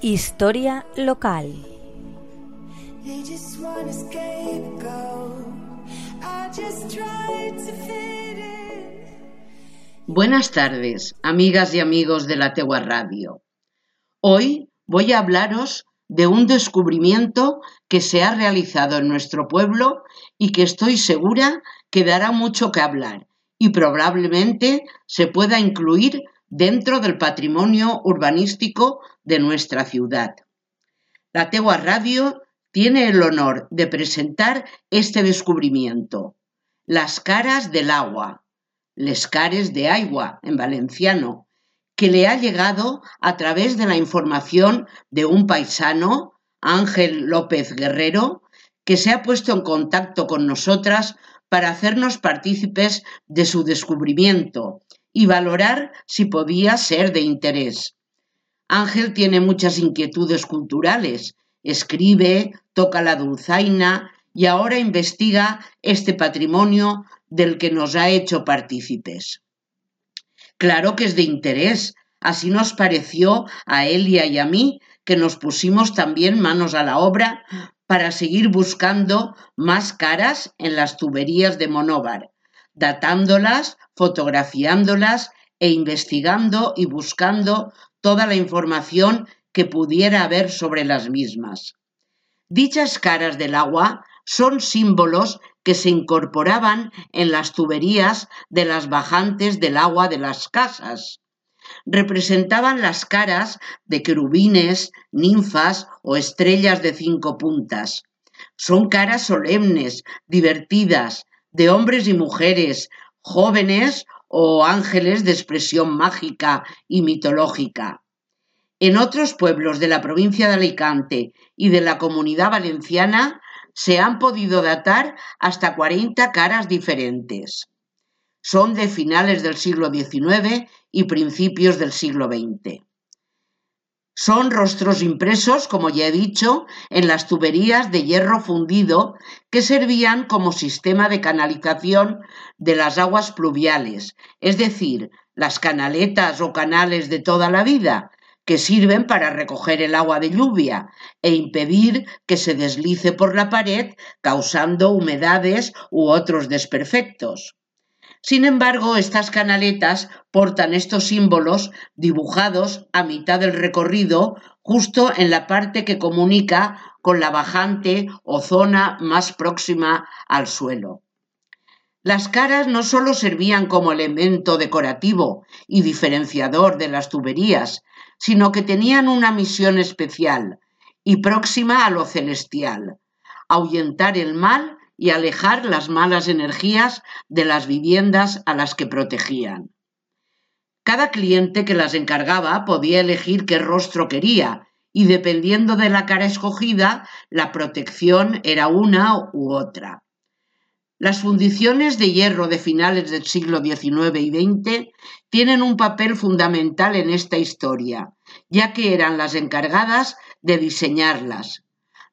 Historia local. Buenas tardes, amigas y amigos de la Tegua Radio. Hoy voy a hablaros de un descubrimiento que se ha realizado en nuestro pueblo y que estoy segura que dará mucho que hablar y probablemente se pueda incluir dentro del patrimonio urbanístico de nuestra ciudad. La Tegua Radio tiene el honor de presentar este descubrimiento, las caras del agua, les cares de agua en valenciano, que le ha llegado a través de la información de un paisano, Ángel López Guerrero, que se ha puesto en contacto con nosotras para hacernos partícipes de su descubrimiento y valorar si podía ser de interés. Ángel tiene muchas inquietudes culturales, escribe, toca la dulzaina y ahora investiga este patrimonio del que nos ha hecho partícipes. Claro que es de interés, así nos pareció a Elia y a mí, que nos pusimos también manos a la obra para seguir buscando más caras en las tuberías de Monóvar, datándolas, fotografiándolas e investigando y buscando toda la información que pudiera haber sobre las mismas. Dichas caras del agua son símbolos que se incorporaban en las tuberías de las bajantes del agua de las casas. Representaban las caras de querubines, ninfas o estrellas de cinco puntas. Son caras solemnes, divertidas, de hombres y mujeres, jóvenes o ángeles de expresión mágica y mitológica. En otros pueblos de la provincia de Alicante y de la comunidad valenciana se han podido datar hasta 40 caras diferentes. Son de finales del siglo XIX y principios del siglo XX. Son rostros impresos, como ya he dicho, en las tuberías de hierro fundido que servían como sistema de canalización de las aguas pluviales, es decir, las canaletas o canales de toda la vida, que sirven para recoger el agua de lluvia e impedir que se deslice por la pared causando humedades u otros desperfectos. Sin embargo, estas canaletas portan estos símbolos dibujados a mitad del recorrido, justo en la parte que comunica con la bajante o zona más próxima al suelo. Las caras no solo servían como elemento decorativo y diferenciador de las tuberías, sino que tenían una misión especial y próxima a lo celestial, ahuyentar el mal y alejar las malas energías de las viviendas a las que protegían. Cada cliente que las encargaba podía elegir qué rostro quería y dependiendo de la cara escogida, la protección era una u otra. Las fundiciones de hierro de finales del siglo XIX y XX tienen un papel fundamental en esta historia, ya que eran las encargadas de diseñarlas,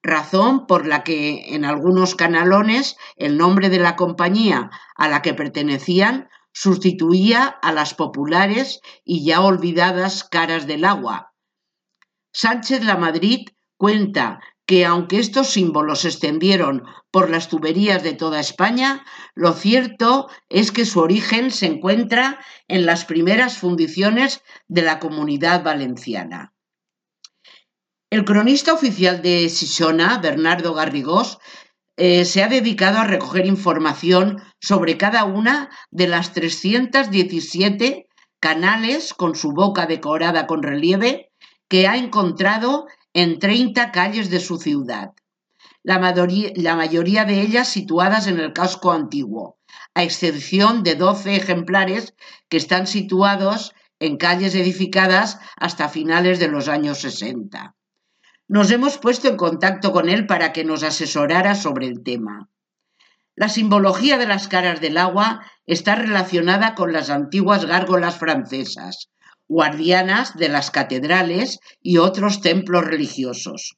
razón por la que en algunos canalones el nombre de la compañía a la que pertenecían sustituía a las populares y ya olvidadas caras del agua. Sánchez La Madrid cuenta que aunque estos símbolos se extendieron por las tuberías de toda España, lo cierto es que su origen se encuentra en las primeras fundiciones de la comunidad valenciana. El cronista oficial de Sisona, Bernardo Garrigós, eh, se ha dedicado a recoger información sobre cada una de las 317 canales con su boca decorada con relieve que ha encontrado en 30 calles de su ciudad, la mayoría, la mayoría de ellas situadas en el casco antiguo, a excepción de 12 ejemplares que están situados en calles edificadas hasta finales de los años 60. Nos hemos puesto en contacto con él para que nos asesorara sobre el tema. La simbología de las caras del agua está relacionada con las antiguas gárgolas francesas, guardianas de las catedrales y otros templos religiosos.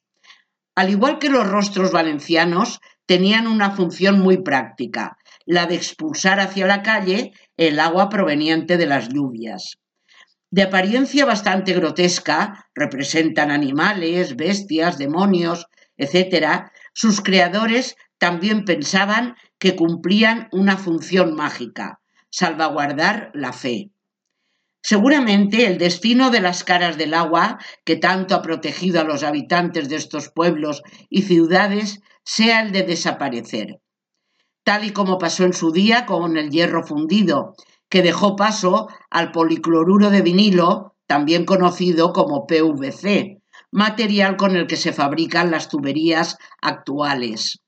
Al igual que los rostros valencianos, tenían una función muy práctica, la de expulsar hacia la calle el agua proveniente de las lluvias. De apariencia bastante grotesca, representan animales, bestias, demonios, etc., sus creadores también pensaban que cumplían una función mágica, salvaguardar la fe. Seguramente el destino de las caras del agua, que tanto ha protegido a los habitantes de estos pueblos y ciudades, sea el de desaparecer, tal y como pasó en su día con el hierro fundido, que dejó paso al policloruro de vinilo, también conocido como PVC, material con el que se fabrican las tuberías actuales.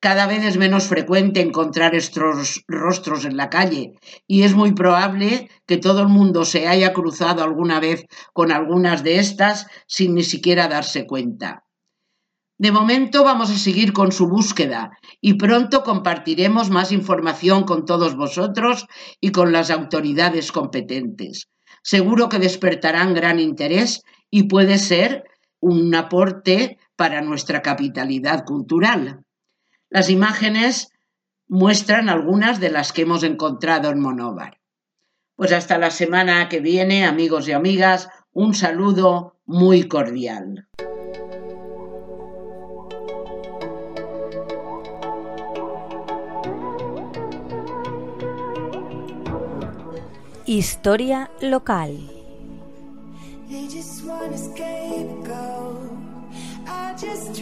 Cada vez es menos frecuente encontrar estos rostros en la calle y es muy probable que todo el mundo se haya cruzado alguna vez con algunas de estas sin ni siquiera darse cuenta. De momento vamos a seguir con su búsqueda y pronto compartiremos más información con todos vosotros y con las autoridades competentes. Seguro que despertarán gran interés y puede ser un aporte para nuestra capitalidad cultural. Las imágenes muestran algunas de las que hemos encontrado en Monóvar. Pues hasta la semana que viene, amigos y amigas, un saludo muy cordial. Historia local. I just